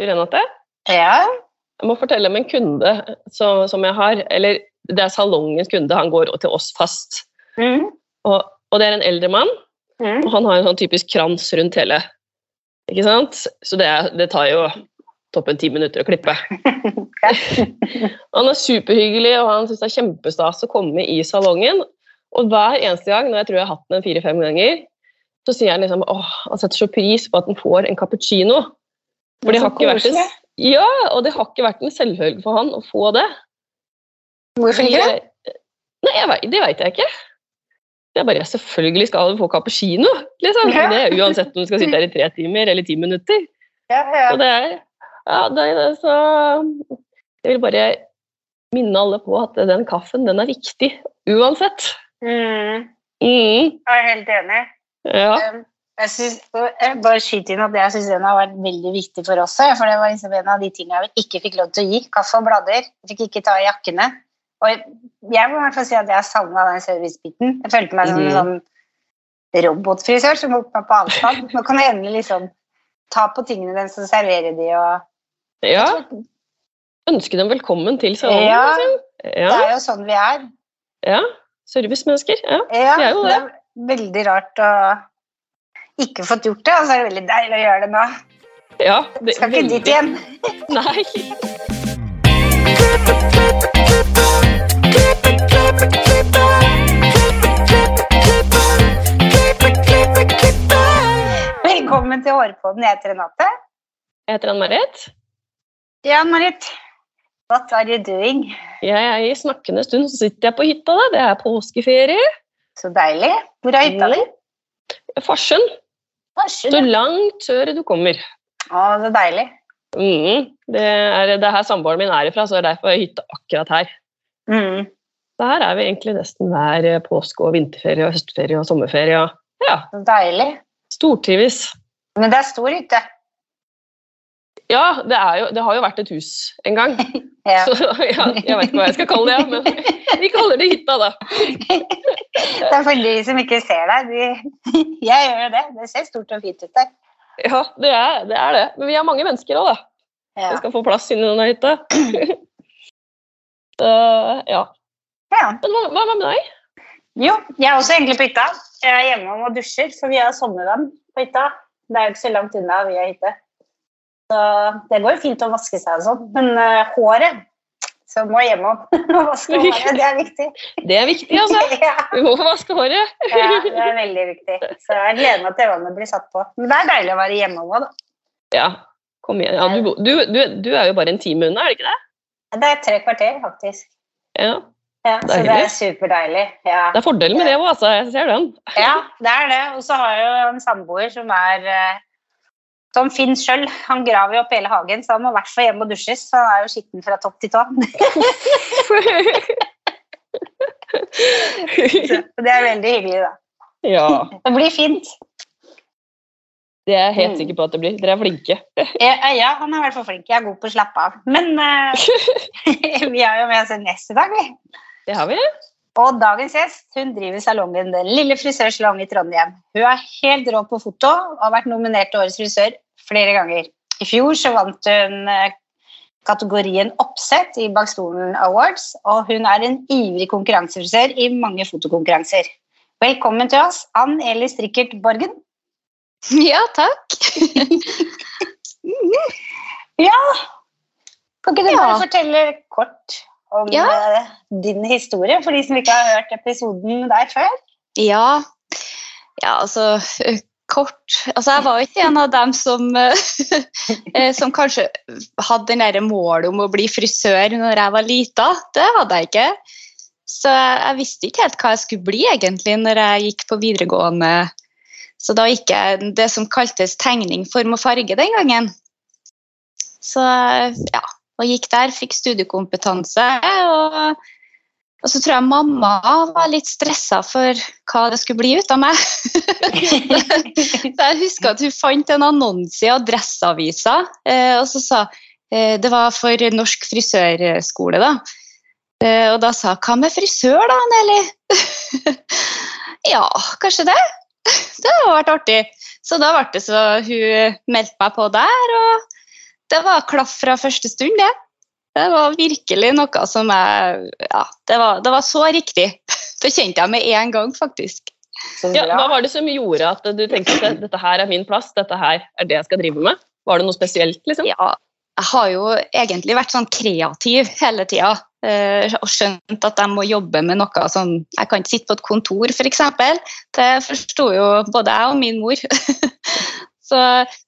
Du, Renate? Ja. Jeg må fortelle om en kunde som, som jeg har. Eller det er salongens kunde. Han går til oss fast. Mm. Og, og det er en eldre mann, Mm. og han har en sånn typisk krans rundt hele. Ikke sant? Så det, det tar jo toppen ti minutter å klippe. Han er superhyggelig, og han syns det er kjempestas å komme i salongen. Og hver eneste gang, når jeg tror jeg har hatt den fire-fem ganger, så sier han liksom åh, han setter så pris på at han får en cappuccino. For det har ikke vært en, ja, og det har ikke vært en selvfølge for han å få det. Hvorfor ikke? Nei, jeg vet, det veit jeg ikke. Det er bare Selvfølgelig skal du få cappuccino. Liksom. Ja. Det er Uansett om du skal sitte her i tre timer eller ti minutter. Ja, ja. Så det er, ja, det er det, så Jeg vil bare minne alle på at den kaffen den er viktig uansett. Mm. Mm, Jeg er helt enig. ja. Um, Jeg synes, jeg bare skyter inn at jeg syns den har vært veldig viktig for oss. For det var liksom en av de tingene vi ikke fikk lov til å gi. Kaffe og blader. Jeg fikk ikke ta i jakkene. Og jeg må i hvert fall si at jeg savna den servicebiten. Jeg følte meg som en Mhm. sånn robotfrisør som holdt meg på avstand. Nå kan jeg endelig liksom ta på tingene deres og servere de og ja. Ønske dem velkommen til salongen. Ja. liksom. Det er jo sånn vi er. ja. Servicemennesker. Ja. Ja, vi er jo det er veldig rart å ikke fått gjort det, og så er det veldig deilig å gjøre det nå. ja det, Skal ikke dit igjen. Nei. Velkommen til Hårpodden. Jeg heter Renate. Jeg heter Ann-Marit. Ja, Marit. What are you doing? Jeg er i snakkende stund, så sitter jeg på hytta. da. Det er påskeferie. Så deilig. Hvor er hytta di? Farsund. Så langt sør du kommer. Å, så deilig. Mm, det, er, det er her samboeren min er ifra, så det er derfor jeg hytte akkurat her. Mm. Så her er vi egentlig nesten hver eh, påske og vinterferie og høstferie og sommerferie. Og ja, deilig. stortrives. Men det er stor hytte. Ja, det, er jo, det har jo vært et hus en gang. Ja. Så ja, jeg vet ikke hva jeg skal kalle det, men vi kaller det hytta, da. Det er for de som ikke ser deg. De... Jeg gjør jo det. Det ser stort og fint ut der. Ja, det er det. Er det. Men vi er mange mennesker òg, da. Ja. Vi skal få plass inni denne hytta. Så, ja. ja. Men hva, hva med deg? Jo, jeg er også egentlig på hytta. Jeg er hjemme og dusjer, for vi har sommervann på hytta. Det er jo ikke så langt unna vi har hytte. Så det går jo fint å vaske seg og sånn, men uh, håret så må jeg hjemom og vaske håret. Det er viktig. Det er viktig, altså. ja, Vi må få vaske håret. ja, det er veldig viktig. Så jeg gleder meg til vannet blir satt på. Men det er deilig å være hjemme òg, da. Ja, kom igjen. Ja, du, du, du, du er jo bare en time unna, er det ikke det? Det er tre kvarter, faktisk. Ja. Ja, så det er superdeilig. Ja. Det er fordelen med det òg, altså. Jeg ser den. ja, det er det. Og så har jeg jo en samboer som er eh, som Finn sjøl. Han graver jo opp hele hagen, så han må i hvert fall hjem og dusjes. Så han er jo skitten fra topp til tå. Så det er veldig hyggelig, da. ja, Det blir fint. det er jeg helt Mm. sikker på at det blir. Dere er flinke. Ja, han er i hvert fall flink. Jeg er god på å slappe av. Men uh, vi har jo med oss en gjest i dag, vi. Det har vi. Og dagens gjest hun driver salongen Den lille frisørsalong i Trondheim. Hun er helt rå på foto og har vært nominert til Årets frisør flere ganger. I fjor så vant hun eh, kategorien Oppsett i Bakstolen Awards, og hun er en ivrig konkurransefrisør i mange fotokonkurranser. Velkommen til oss, Ann Eli Strikkert Borgen. Ja, takk. Ja, kan ikke du bare Ja. fortelle kort om Ja. eh, din historie, for de som ikke har hørt episoden der før? Ja, ja altså kort Altså, jeg var ikke en av dem som, eh, som kanskje hadde den der målet om å bli frisør når jeg var lita. Det hadde jeg ikke. Så jeg visste ikke helt hva jeg skulle bli egentlig når jeg gikk på videregående. Så da gikk jeg det som kaltes tegning, form og farge den gangen. Så ja, og gikk der, fikk studiekompetanse. og og så tror jeg mamma var litt stressa for hva det skulle bli ut av meg. så jeg husker at hun fant en annonse i Adresseavisa, eh, og så sa eh, Det var for norsk frisørskole, da. Eh, og da sa Hva med frisør, da, Nelly? ja, kanskje det. Det hadde vært artig. Så da ble det så hun meldte meg på der, og det var klaff fra første stund, det. Det var virkelig noe som jeg Ja, det var, det var så riktig. Det kjente jeg med en gang, faktisk. Ja, hva var det som gjorde at du tenkte at dette her er min plass, dette her er det jeg skal drive med? Var det noe spesielt, liksom? Ja, jeg har jo egentlig vært sånn kreativ hele tida. eh, og skjønt at jeg må jobbe med noe sånn Jeg kan ikke sitte på et kontor, f.eks. Det forsto jo både jeg og min mor. så,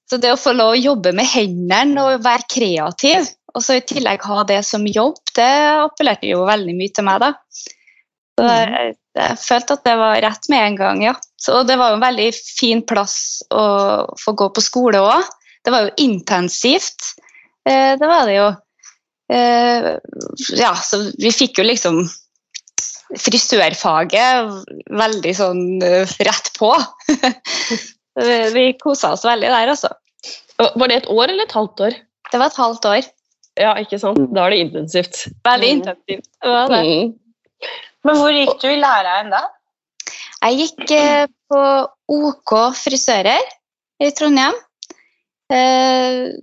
så det å få lov å jobbe med hendene og være kreativ, og så i tillegg ha det som jobb, det appellerte jo veldig mye til meg, da. Så jeg, jeg følte at det var rett med en gang, ja. Så det var jo en veldig fin plass å få gå på skole òg. Det var jo intensivt. Eh, det var det jo. Eh, ja, så vi fikk jo liksom frisørfaget veldig sånn uh, rett på. vi vi kosa oss veldig der, altså. Var det et år eller et halvt år? Det var et halvt år. Ja, ikke sant? Da er det intensivt. Veldig intensivt. Det var det. Mm. Men hvor gikk du i læreren da? Jeg gikk eh, på OK frisører i Trondheim. Eh,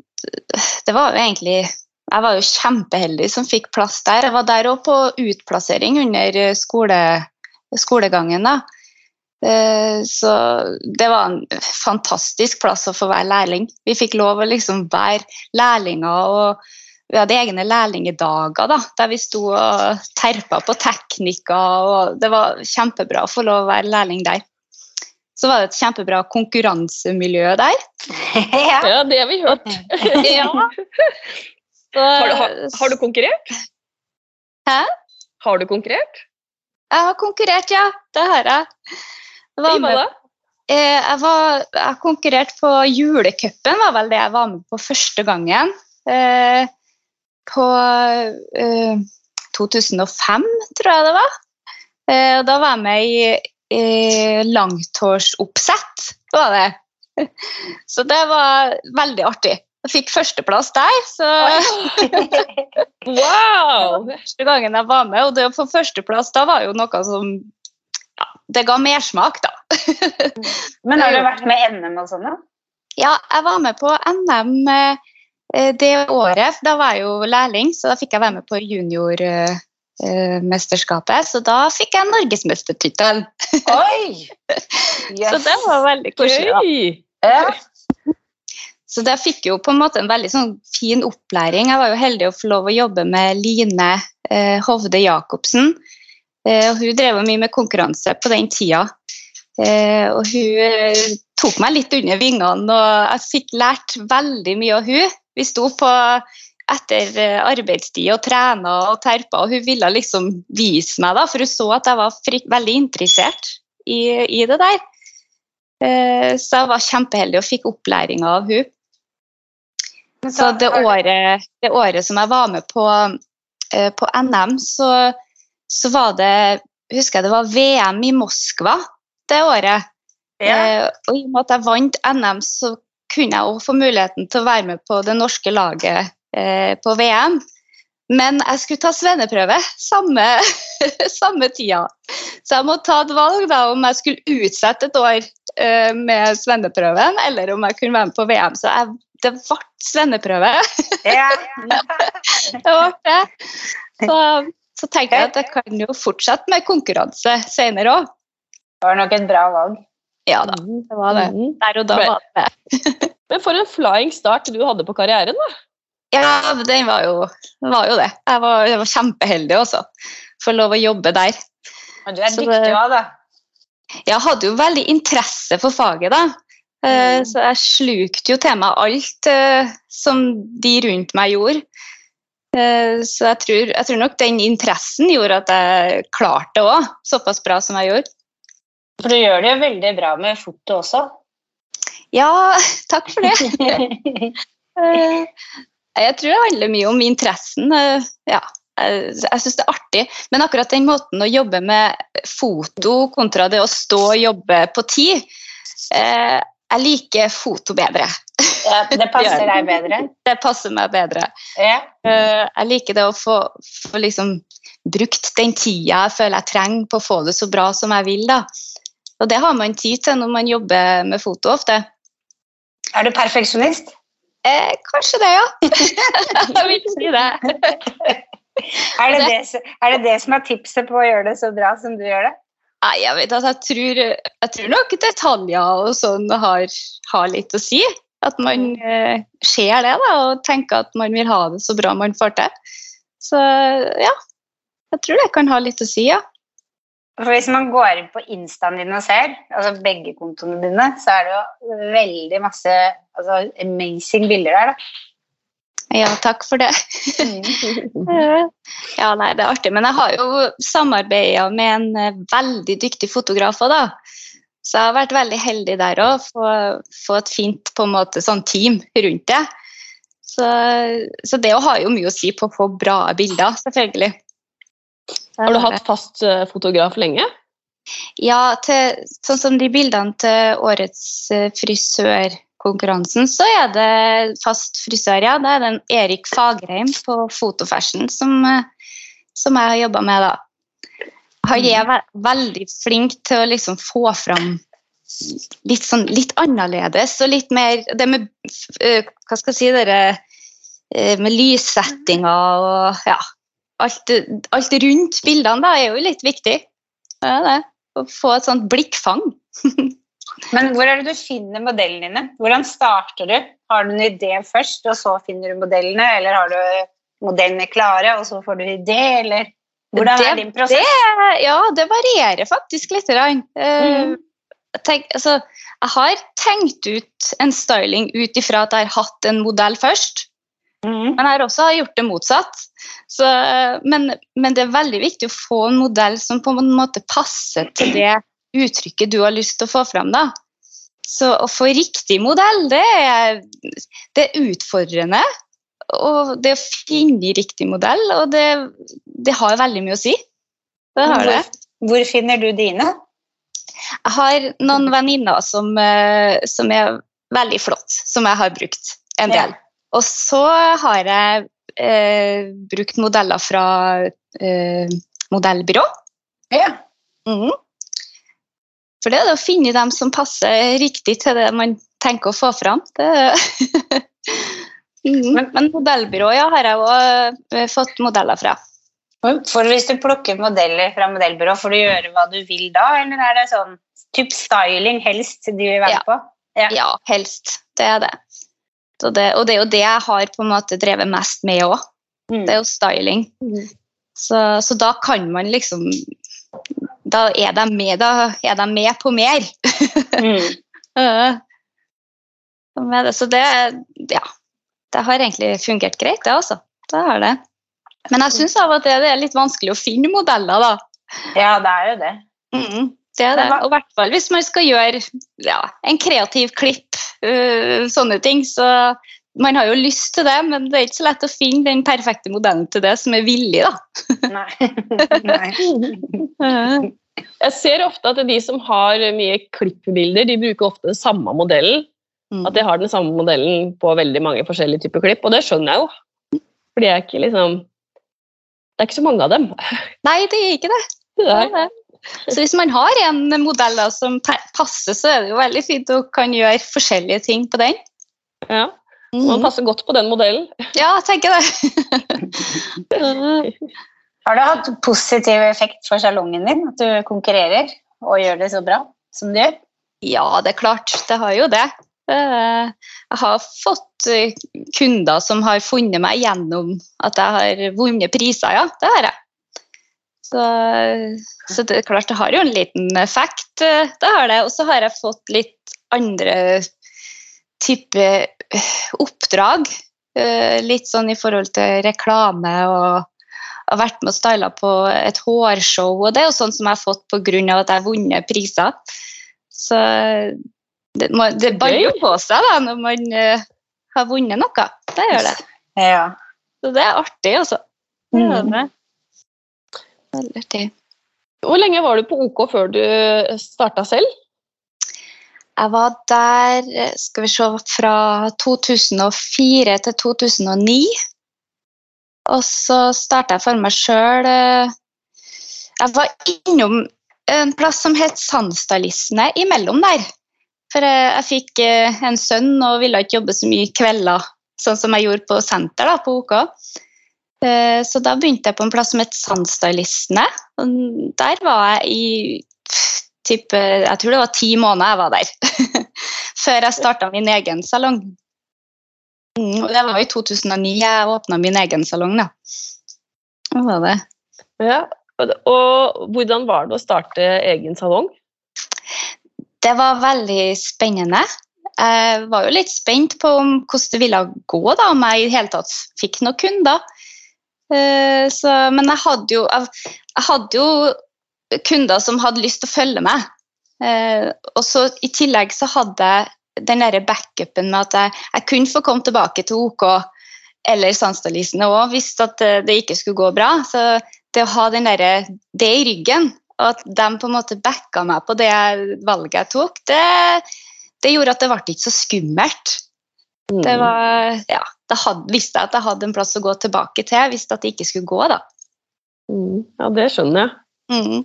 det var jo egentlig Jeg var jo kjempeheldig som fikk plass der. Jeg var der òg på utplassering under skole, skolegangen. da. Eh, Så det var en fantastisk plass å få være lærling. Vi fikk lov å liksom være lærlinger, og vi hadde egne lærlingedager da, der vi sto og terpa på teknikker. og Det var kjempebra å få lov å være lærling der. Så var det et kjempebra konkurransemiljø der. ja. Ja, det har vi hørt. Ja. Så, Har du, har, har du konkurrert? Hæ? Har du konkurrert? Jeg har konkurrert, ja. Det har jeg. Jeg, var med, eh, jeg, var, jeg konkurrerte på julecupen, var vel det jeg var med på første gangen. Eh, på eh, 2005, tror jeg det var. Eh, og da var jeg med i eh, langtårsoppsett, var det. Så det var veldig artig. Jeg fikk førsteplass der, så Wow! første gangen jeg var med, og det å få førsteplass da var jo noe som Det ga mersmak, da. Men har du vært med NM og sånn, da? Ja, jeg var med på NM eh, det året. Da var jeg jo lærling, så da fikk jeg være med på juniormesterskapet. Så da fikk jeg norgesmestertittelen. Oi! Så det var veldig koselig. Ja. Så da fikk jo på en måte en veldig sånn fin opplæring. Jeg var jo heldig å få lov å jobbe med Line eh, Hovde Jacobsen. Eh, og hun drev mye med konkurranse på den tida. Eh, og hun eh, tok meg litt under vingene, og jeg fikk lært veldig mye av hun. Vi sto på etter arbeidstid og trena og terpa, og hun ville liksom vise meg, da, for hun så at jeg var veldig interessert i, i det der. Så jeg var kjempeheldig og fikk opplæringa av hun. Så det året, det året som jeg var med på, på NM, så, så var det Husker jeg det var VM i Moskva det året. Ja. Eh, og i og med at jeg vant NM, så kunne jeg også få muligheten til å være med på det norske laget eh, på VM. Men jeg skulle ta svenneprøve samme, samme tida. Så jeg måtte ta et valg da, om jeg skulle utsette et år eh, med svenneprøven, eller om jeg kunne være med på VM. Så jeg, det ble svenneprøve. Ja. det ble det. Så, så tenkte jeg at jeg kan jo fortsette med konkurranse senere òg. Det var nok et bra valg. Ja da, det var det. Mhm. Der og da var det det. Men for en flying start du hadde på karrieren, da. Ja, den var jo, var jo det. Jeg var, jeg var kjempeheldig også. Få lov å jobbe der. Og du er Så dyktig òg, da. Jeg hadde jo veldig interesse for faget, da. Eh, Mm. Så jeg slukte jo til meg alt eh, som de rundt meg gjorde. Eh, Så jeg tror, jeg tror nok den interessen gjorde at jeg klarte det òg, såpass bra som jeg gjorde. For du gjør det jo veldig bra med foto også. Ja, takk for det. Eh, Jeg tror det handler mye om interessen. eh, Ja, jeg syns det er artig. Men akkurat den måten å jobbe med foto kontra det å stå og jobbe på tid Jeg liker foto bedre. Ja, det passer deg bedre. Det passer meg bedre. Ja. Eh, Jeg liker det å få, få liksom brukt den tida jeg føler jeg trenger på å få det så bra som jeg vil. da. Og det har man tid til når man jobber med foto ofte. Er du perfeksjonist? Eh, kanskje det, ja. jeg vil si det. Er det det, er det det som er tipset på å gjøre det så bra som du gjør det? Nei, jeg vet at jeg tror, jeg tror nok detaljer og sånn har, har litt å si. At man eh, ser det da, og tenker at man vil ha det så bra man får til. Så ja, jeg tror det kan ha litt å si, ja. For Hvis man går inn på instaen din og ser, altså begge kontoene dine, så er det jo veldig masse altså, amazing bilder der. da. Ja, takk for det. Eh, Ja, nei, det er artig. Men jeg har jo samarbeida med en eh, veldig dyktig fotograf òg, da. Så jeg har vært veldig heldig der òg. Få, få et fint på en måte, sånn team rundt det. Så, så det har jo mye å si på å få bra bilder, selvfølgelig. Har du hatt fast eh, fotograf lenge? Ja, til, sånn som de bildene til årets eh, frisørkonkurransen, så er det fast frisør, ja. Det er den Erik Fagerheim på Fotofashion som, eh, som jeg har jobba med, da. Han er ve veldig flink til å liksom få fram litt sånn litt annerledes og litt mer Det med eh, Hva skal jeg si dere, eh, Med lyssettinga og ja. Alt, alt rundt bildene da er jo litt viktig. Er det. Å få et sånt blikkfang. Men hvor er det du finner modellene dine? Hvordan starter du? Har du en idé først, og så finner du modellene? Eller har du modellene klare, og så får du idé, eller hvordan er din prosess? Det, ja, det varierer faktisk litt. Eh, jeg tenk, altså, jeg har tenkt ut en styling ut ifra at jeg har hatt en modell først. Mm. Men jeg har også gjort det motsatt. Så, men, men det er veldig viktig å få en modell som på en måte passer til det uttrykket du har lyst til å få fram. Da. Så å få riktig modell, det er, det er utfordrende. Og det å finne riktig modell, og det, det har veldig mye å si. Det har det. Hvor, hvor finner du dine? Jeg har noen venninner som, eh, som er veldig flott, som jeg har brukt en del. Ja. Og så har jeg eh, brukt modeller fra eh, modellbyrå. Ja. Mhm. For det er det å finne dem som passer riktig til det man tenker å få fram. Det... Mhm. Men- Men modellbyrå ja, har jeg òg fått modeller fra. For hvis du plukker modeller fra modellbyrå, får du gjøre hva du vil da, eller er det sånn typ styling helst de vil være Ja. på? Ja. Ja, helst. Det er det. Så det. Og det er jo det jeg har på en måte drevet mest med òg. Mm. Det er jo styling. Så, så da kan man liksom Da er de med, er de med på mer. Mm. Så det Ja. Det har egentlig fungert greit, det, altså. Det har det. Men jeg syns av og til det er litt vanskelig å finne modeller, da. Ja, det er jo det. Mm, det er det. Og i hvert fall hvis man skal gjøre ja, en kreativ klipp, uh, sånne ting. Så man har jo lyst til det, men det er ikke så lett å finne den perfekte modellen til det som er villig, da. Nei. Nei. Jeg ser ofte at de som har mye klippbilder, de bruker ofte den samme modellen. Mm. At de har den samme modellen på veldig mange forskjellige typer klipp, og det skjønner jeg jo. For det er ikke liksom Det er ikke så mange av dem. Nei, det er ikke det. Det er. er det. Så hvis man har en modell da, som passer, så er det jo veldig fint å kan gjøre forskjellige ting på den. Ja. Man Mm. passer godt på den modellen. Ja, jeg tenker det. Har det hatt positiv effekt for salongen din at du konkurrerer og gjør det så bra som du gjør? Ja, det er klart. Det har jo det. Eh, Jeg har fått eh, kunder som har funnet meg gjennom at jeg har vunnet priser, ja. Det har jeg. Så, så det er klart, det har jo en liten effekt. eh, Det har det. Og så har jeg fått litt andre type eh, oppdrag. eh, Litt sånn i forhold til reklame og har vært med og styla på et hårshow. Og det er jo sånn som jeg har fått pga. at jeg har vunnet priser. Så det, må, det baller jo på seg da, når man uh, har vunnet noe. Det gjør det. Ja. Så det er artig, altså. Mm. Veldig artig. Hvor lenge var du på OK før du starta selv? Jeg var der eh, skal vi se, fra 2004 til 2009. Og så starta jeg for meg sjøl. Jeg var innom en plass som het Sandstylistene imellom der. For jeg, fikk eh, en sønn og ville ikke jobbe så mye kvelder, sånn som jeg gjorde på senter da, på OK. Eh, Så da begynte jeg på en plass som het Sandstylistene. Og Der var jeg i typ, eh, Jeg tror det var ti måneder jeg var der. Før jeg starta min egen salong. Mm, og det var i 2009 jeg åpna min egen salong, da. Det var det. Ja. Og, og hvordan var det å starte egen salong? Det var veldig spennende. Jeg var jo litt spent på om hvordan det ville gå, da, om jeg i det hele tatt fikk noen kunder. Eh, Så, men jeg hadde, jo, jeg, jeg hadde jo kunder som hadde lyst til å følge meg. Eh, Og så i tillegg så hadde jeg den der backupen med at jeg, jeg kunne få komme tilbake til OK eller Sandstadlisene òg hvis at eh, det ikke skulle gå bra. Så det å ha den der, det i ryggen, og at de på en måte backa meg på det valget jeg tok, det, det gjorde at det ble ikke så skummelt. Det var, ja, da hadde, visste jeg at jeg hadde en plass å gå tilbake til hvis det ikke skulle gå. da. Mm. Ja, det skjønner jeg. Mm.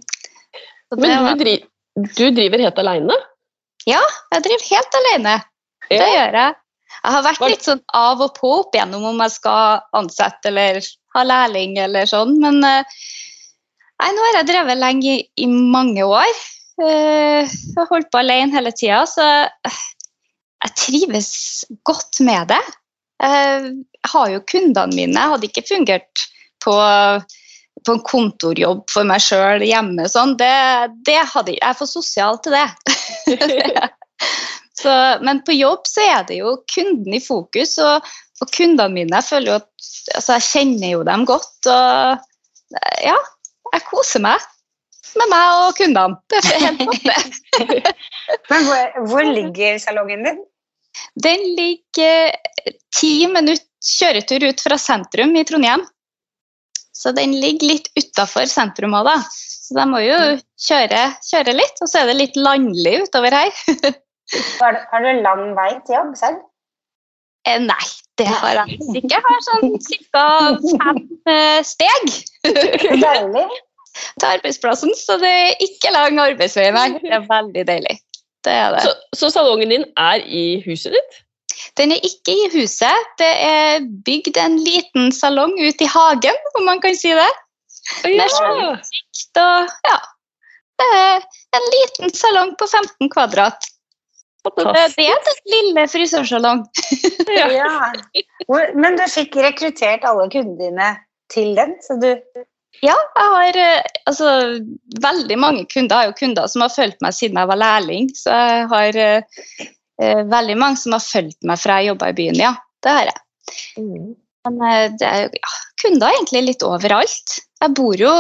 Det Men var- du, dri du driver helt aleine? Ja, jeg driver helt alene. Det gjør jeg. Jeg har vært litt sånn av og på opp igjennom om jeg skal ansette eller ha lærling eller sånn, men eh, nei, nå har jeg drevet lenge i, i mange år. Eh, Jeg har holdt på alene hele tida, så jeg trives godt med det. Jeg har jo kundene mine. Jeg hadde ikke fungert på, på en kontorjobb for meg sjøl hjemme. Sånn. Det, det hadde jeg. Jeg er for sosial til det. så, men på jobb så er det jo kunden i fokus, og, og kundene mine jeg føler jo at altså Jeg kjenner jo dem godt. Og ja, jeg koser meg med meg og kundene. Det er helt topp. Men hvor, hvor ligger salongen din? Den ligger ti minutter kjøretur ut fra sentrum i Trondheim. Så den ligger litt utafor sentrum òg, da. Så de må jo kjøre, kjøre litt. Og så er det litt landlig utover her. Har du, har du lang vei til jobb selv? Eh, Nei, det har jeg ikke. Jeg har sånn ca. fem eh, steg Deilig. til arbeidsplassen, så det er ikke lang arbeidsvei. Nei, det er veldig deilig. Det er det. Så, så salongen din er i huset ditt? Den er ikke i huset. Det er bygd en liten salong ute i hagen, om man kan si det. Ja. og... ja, det er en liten salong på 15 kvadrat. Det, er den lille frisørsalong. Ja. ja. men du fikk rekruttert alle kundene dine til den, så du Ja, jeg har eh, altså veldig mange kunder. Jeg har jo kunder som har fulgt meg siden jeg var lærling. Så jeg har eh, veldig mange som har fulgt meg fra jeg jobba i byen, ja. Det har jeg. Mm. Men eh, det er jo ja, kunder egentlig litt overalt. Jeg bor jo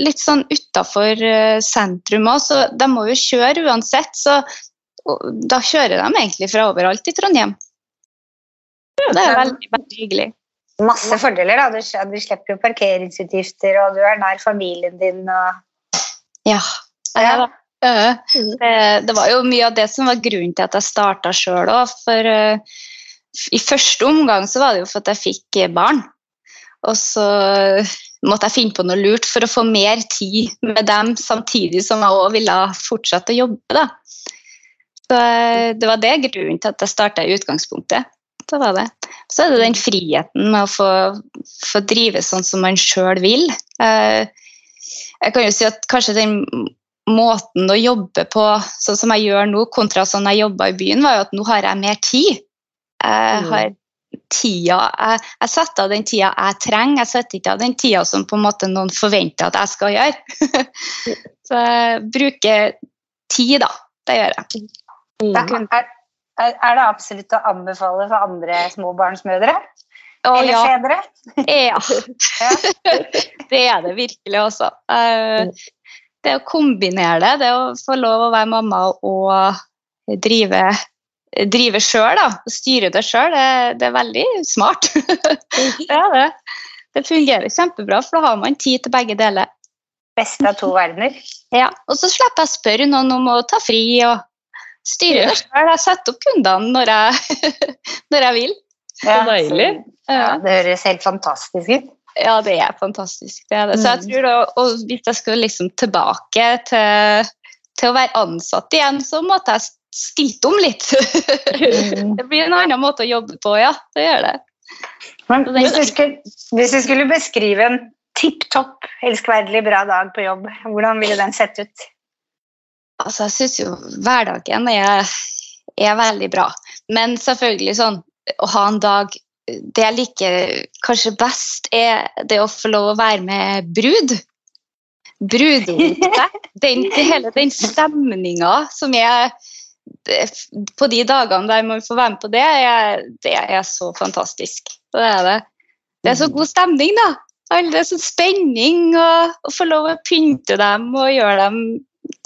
litt sånn utafor sentrum òg, så de må jo kjøre uansett. Så da kjører de egentlig fra overalt i Trondheim. Det er veldig, veldig hyggelig. Masse fordeler. da. Du, du slipper jo parkeringsutgifter, og du er nær familien din. og... Ja. Ja. ja. Det, det var jo mye av det som var grunnen til at jeg starta sjøl òg. For eh, i første omgang så var det jo for at jeg fikk barn. Og så måtte jeg finne på noe lurt for å få mer tid med dem, samtidig som jeg òg ville fortsette å jobbe. da. Så eh, det var det grunnen til at jeg starta i utgangspunktet. Det var det. Så er det den friheten med å få, få drive sånn som man sjøl vil. Eh, Jeg kan jo si at kanskje den måten å jobbe på sånn som jeg gjør nå, kontra sånn jeg jobba i byen, var jo at nå har jeg mer tid. Jeg Mm. har tida Jeg, jeg setter av den tida jeg trenger, jeg setter ikke av den tida som på en måte noen forventer at jeg skal gjøre. Så jeg bruker tid, da. Det gjør jeg. Mm. Er, er, er det absolutt å anbefale for andre småbarnsmødre? Å, Eller ja. fedre? Ja, Ja. det er det virkelig også. Det å kombinere det, det å få lov å være mamma og drive, drive sjøl, styre det sjøl, det, det er veldig smart. Det er det. Det fungerer kjempebra, for da har man tid til begge deler. Beste av to verdener. Ja, og så slipper jeg å spørre noen om å ta fri og styre det sjøl. Jeg setter opp kundene når jeg, når jeg vil. Ja, deilig. så- Ja, det høres helt fantastisk ut. Ja, det er fantastisk. Det er det. Så jeg Mm. tror da, og Hvis jeg skulle liksom tilbake til, til å være ansatt igjen, så måtte jeg stilt om litt. det blir en annen måte å jobbe på, ja. Det gjør det. Men hvis du skulle, hvis du skulle beskrive en tipp topp, elskverdig bra dag på jobb, hvordan ville den sett ut? Altså, jeg syns jo hverdagen er, er veldig bra. Men selvfølgelig sånn å ha en dag Det jeg liker kanskje best, er det å få lov å være med brud. Brudgomte. Den, hele den stemninga som er på de dagene der man får være med på det, er, det er så fantastisk. Det er det. Det er så god stemning, da. Det er sånn spenning å få lov å pynte dem og gjøre dem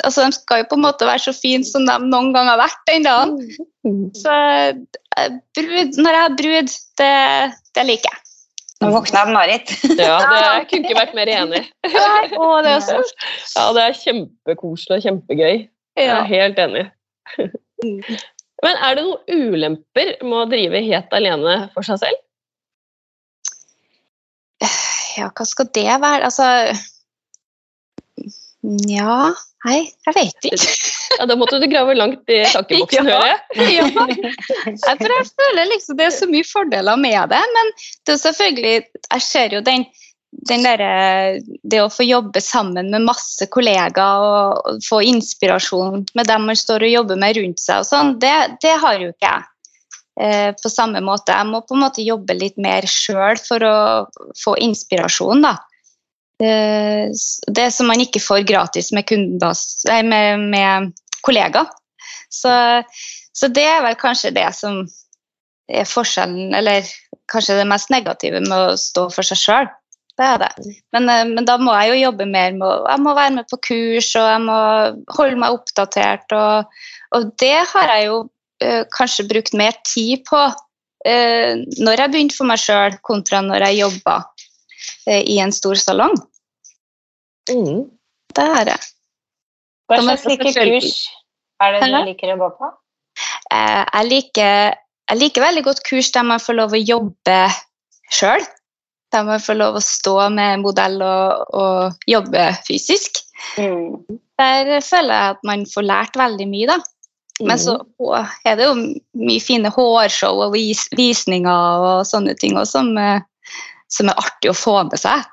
altså, De skal jo på en måte være så fine som de noen gang har vært den dagen. Så eh, brud, når jeg har brud, det, det liker jeg. Nå våkna Marit. ja, det, jeg kunne ikke vært mer enig. Å, det er så Ja, det er kjempekoselig og kjempegøy. Jeg er helt enig. Men er det noen ulemper med å drive helt alene for seg selv? Ja, hva skal det være? Altså Ja, nei, jeg vet ikke. Ja, Da måtte du grave langt i tankeboksen, Ja. hører jeg. ja. Jeg tror jeg føler liksom det er så mye fordeler med det, men det er selvfølgelig Jeg ser jo den, den der, Det å få jobbe sammen med masse kollegaer og, og få inspirasjon med dem man står og jobber med rundt seg og sånn, det, det har jo ikke jeg. Eh, på samme måte. Jeg må på en måte jobbe litt mer sjøl for å få inspirasjon, da. Eh, det som man ikke får gratis med, kundas, nei, med, med kollegaer. Så, så det er vel kanskje det som er forskjellen, eller kanskje det mest negative med å stå for seg sjøl. Det det. Men, eh, men da må jeg jo jobbe mer med Jeg må være med på kurs, og jeg må holde meg oppdatert. Og, og det har jeg jo eh, kanskje brukt mer tid på eh, når jeg begynte for meg sjøl, kontra når jeg jobba eh, i en stor salong. Mm. Det er det. Hva slags like kurs er det du liker å gå på? Eh, jeg, liker, jeg liker veldig godt kurs der man får lov å jobbe sjøl. Der man får lov å stå med modell og, og jobbe fysisk. Mm. Der føler jeg at man får lært veldig mye, da. Men så å, er det jo mye fine hårshow og vis, visninger og sånne ting også, som, eh, som er artig å få med seg.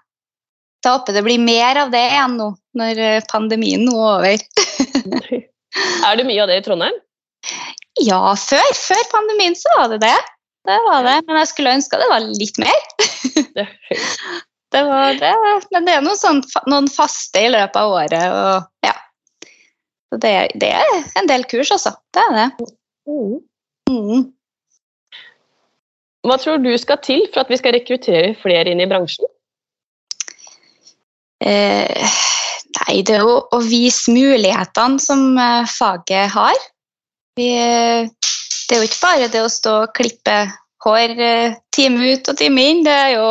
Jeg håper det blir mer av det igjen nå, når eh, pandemien nå er over. Er det mye av det i Trondheim? Ja, før, før pandemien så var det det. Det var det, Men jeg skulle ønske det var litt mer. Det var det, men det er noen, sånt, noen faste i løpet av året. Og, ja. Så det, det er en del kurs, altså. Det er det. Mm. Hva tror du skal til for at vi skal rekruttere flere inn i bransjen? Eh, nei, det er jo å vise mulighetene som eh, faget har. Vi, det er jo ikke bare det å stå og klippe hår eh, time ut og time inn. Det er jo,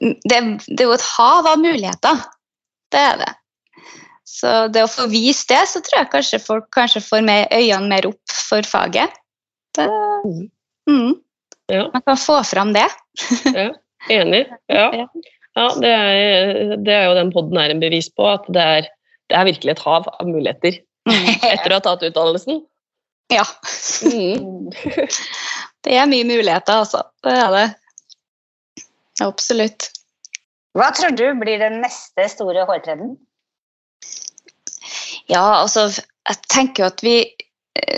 det, det er jo et hav av muligheter. Det er det. Så det å få vist det, så tror jeg kanskje folk kanskje får øynene mer opp for faget. Det, mm, Ja, man kan få fram det. enig. Ja, Ja. det, er, det er jo den podden er en bevis på, at det er, det er virkelig et hav av muligheter etter å ha tatt utdannelsen. Ja. Mm. Det er mye muligheter, altså. Det er det. Absolutt. Hva tror du blir den neste store hårtrenden? Ja, altså, jeg tenker jo at vi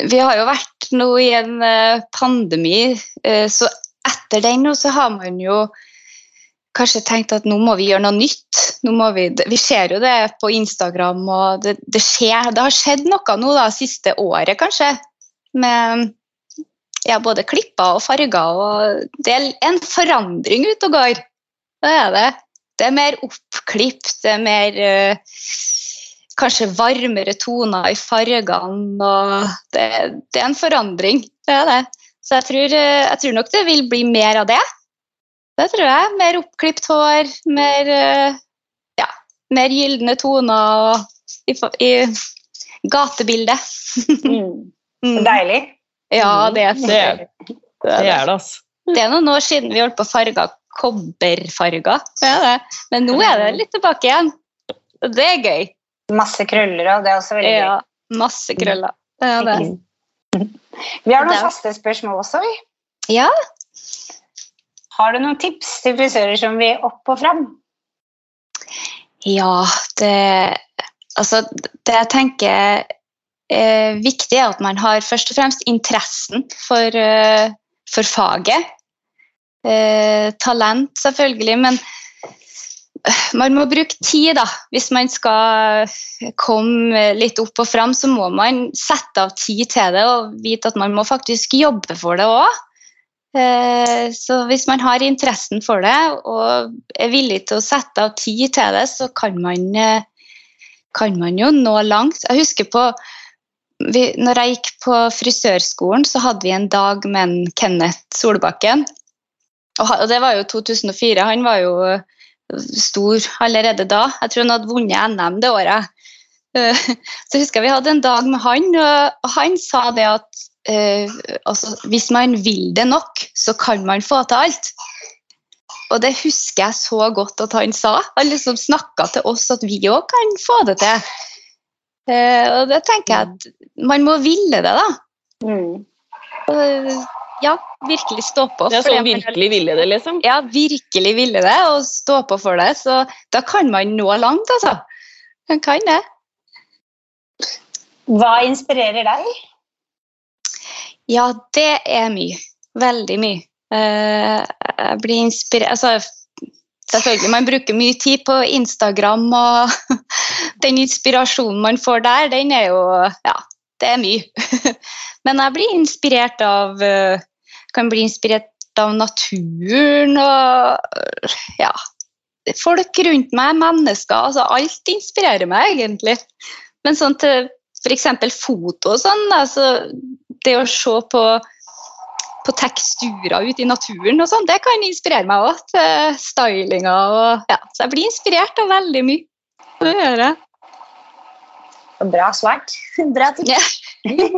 Vi har jo vært nå i en eh, pandemi, eh, så etter den nå så har man jo kanskje tenkt at nå må vi gjøre noe nytt. Vi, vi ser jo det på Instagram, og det, det, skjer, det har skjedd noe nå da, siste året, kanskje. Med ja, både klipper og farger. Og det er en forandring ute og går. Det er det. Det er mer oppklipp, det er mer eh, Kanskje varmere toner i fargene. og det, det er en forandring. Det er det. Så jeg tror, eh, jeg tror nok det vil bli mer av det. Det tror jeg. Mer oppklipt hår, mer, eh, ja, mer gylne toner og i, i gatebildet. Mm. Mm. Deilig. Ja, det, Det er det, det er det. er det altså. Det er noen år siden vi holdt på å farge kobberfarger. Det er. Men nå er det litt tilbake igjen. Og det er gøy. Masse krøller og det er også veldig gøy. Ja, masse krøller. Det er det. Vi har noen faste spørsmål også. vi. Ja, Har du noen tips til frisører som vil opp og fram? ja det Altså, det jeg tenker er viktig, er at man har først og fremst interessen for, eh, for faget. Eh, talent, selvfølgelig, men man må bruke tid, da. Hvis man skal komme litt opp og fram, så må man sette av tid til det og vite at man må faktisk jobbe for det òg. Så hvis man har interessen for det og er villig til å sette av tid til det, så kan man, eh, kan man jo nå langt. Jeg husker på vi, når jeg gikk på frisørskolen, så hadde vi en dag med en Kenneth Solbakken. Og, og det var jo 2004. Han var jo stor allerede da. Jeg tror han hadde vunnet NM det året. Eh, Så husker jeg vi hadde en dag med han, og han sa det at eh, altså, hvis man vil det nok, så kan man få til alt. Og det husker jeg så godt at han sa. Han liksom snakka til oss at vi òg kan få det til. Eh, og det tenker jeg at man må ville det, da. Mm. Og, ja, virkelig stå på. Det er sånn virkelig ville det, liksom. ja, virkelig ville det, og stå på for det. Så da kan man nå langt, altså. Man kan det. Hva inspirerer deg? Ja, det er mye. Veldig mye. Eh, jeg blir inspirert altså, Selvfølgelig, man bruker mye tid på Instagram, og den inspirasjonen man får der, den er jo Ja, det er mye. Men jeg blir inspirert av eh, Kan bli inspirert av naturen og ja, folk rundt meg, mennesker. altså Alt inspirerer meg, egentlig. Men sånn til f.eks. foto og sånn, altså det å se på, på teksturer ute i naturen og sånn, det kan inspirere meg òg til stylinga. Og, ja, så jeg blir inspirert av veldig mye. Det gjør jeg. Bra svart. Bra tips. Yeah.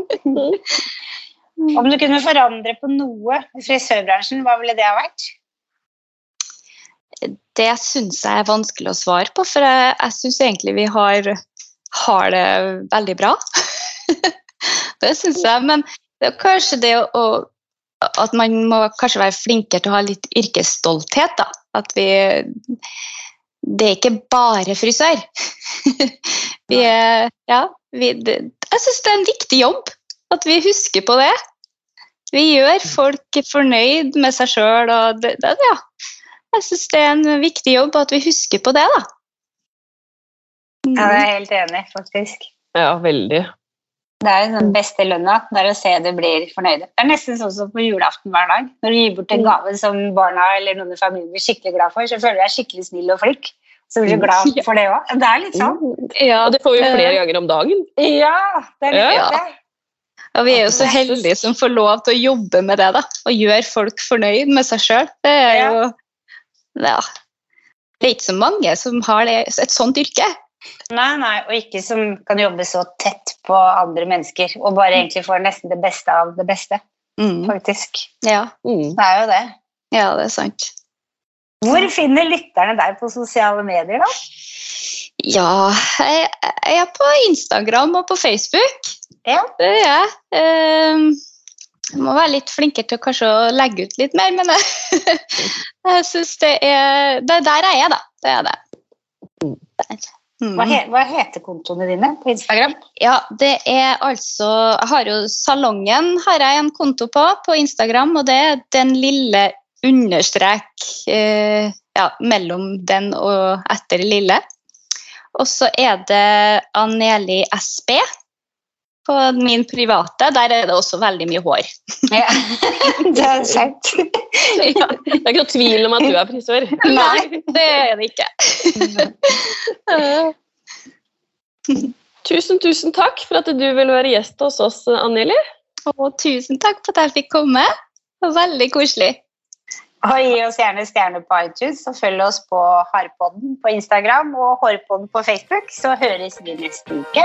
Om du kunne forandre på noe i frisørbransjen, hva ville det ha vært? Det syns jeg er vanskelig å svare på, for jeg, jeg syns egentlig vi har, har det veldig bra. det syns jeg. Men det er kanskje det å, At man må kanskje være flinkere til å ha litt yrkesstolthet. da. At vi Det er ikke bare frisør. vi er Ja. Vi, det, jeg syns det er en viktig jobb. At vi husker på det. Vi gjør folk fornøyd med seg sjøl, og det, det, ja. Jeg syns det er en viktig jobb at vi husker på det, da. Ja, det er jeg helt enig faktisk. Ja, veldig. Det er jo den beste lønna, det er å se det blir fornøyde. Det er nesten sånn som på julaften hver dag. Når du gir bort en gave som barna eller noen i familien blir skikkelig glad for, så føler du deg skikkelig snill og flink. Så blir du glad for det òg. Det er litt sånn. Ja, det får vi flere ganger om dagen. Ja, det er litt Ja. det. og vi er jo så heldige som får lov til å jobbe med det, da. Og gjøre folk fornøyd med seg sjøl. Det er jo ja. Det er ikke så mange som har det, et sånt yrke. Nei, nei, og ikke som kan jobbe så tett på andre mennesker, og bare egentlig får nesten det beste av det beste, Mm. faktisk. Ja. Mm. Det er jo det. ja, det er sant. Hvor finner lytterne deg på sosiale medier, da? Ja, jeg, jeg er på Instagram og på Facebook. Ja. Det er jeg. Ehm, Jeg må være litt flinkere til kanskje å legge ut litt mer, men jeg, jeg syns det er Det er der jeg er, da. Det er det. Der. Mm. Hva, he, hva heter kontoene dine på Instagram? Ja, det er altså Jeg har jo Salongen har jeg en konto på på Instagram, og det er den lille understrek eh, ja, mellom den og etter lille. Og så er det Aneli SB på min private. Der er det også veldig mye hår. Ja. det er sant. ja. Det er ikke noe tvil om at du er frisør. Nei, det er det ikke. Tusen, tusen takk for at du ville være gjest hos oss, Anneli. Og tusen takk for at jeg fikk komme. Det var veldig koselig. Og gi oss gjerne stjerner på iTunes, og følg oss på Harpodden på Instagram og Hårpodden på Facebook, så høres vi neste uke.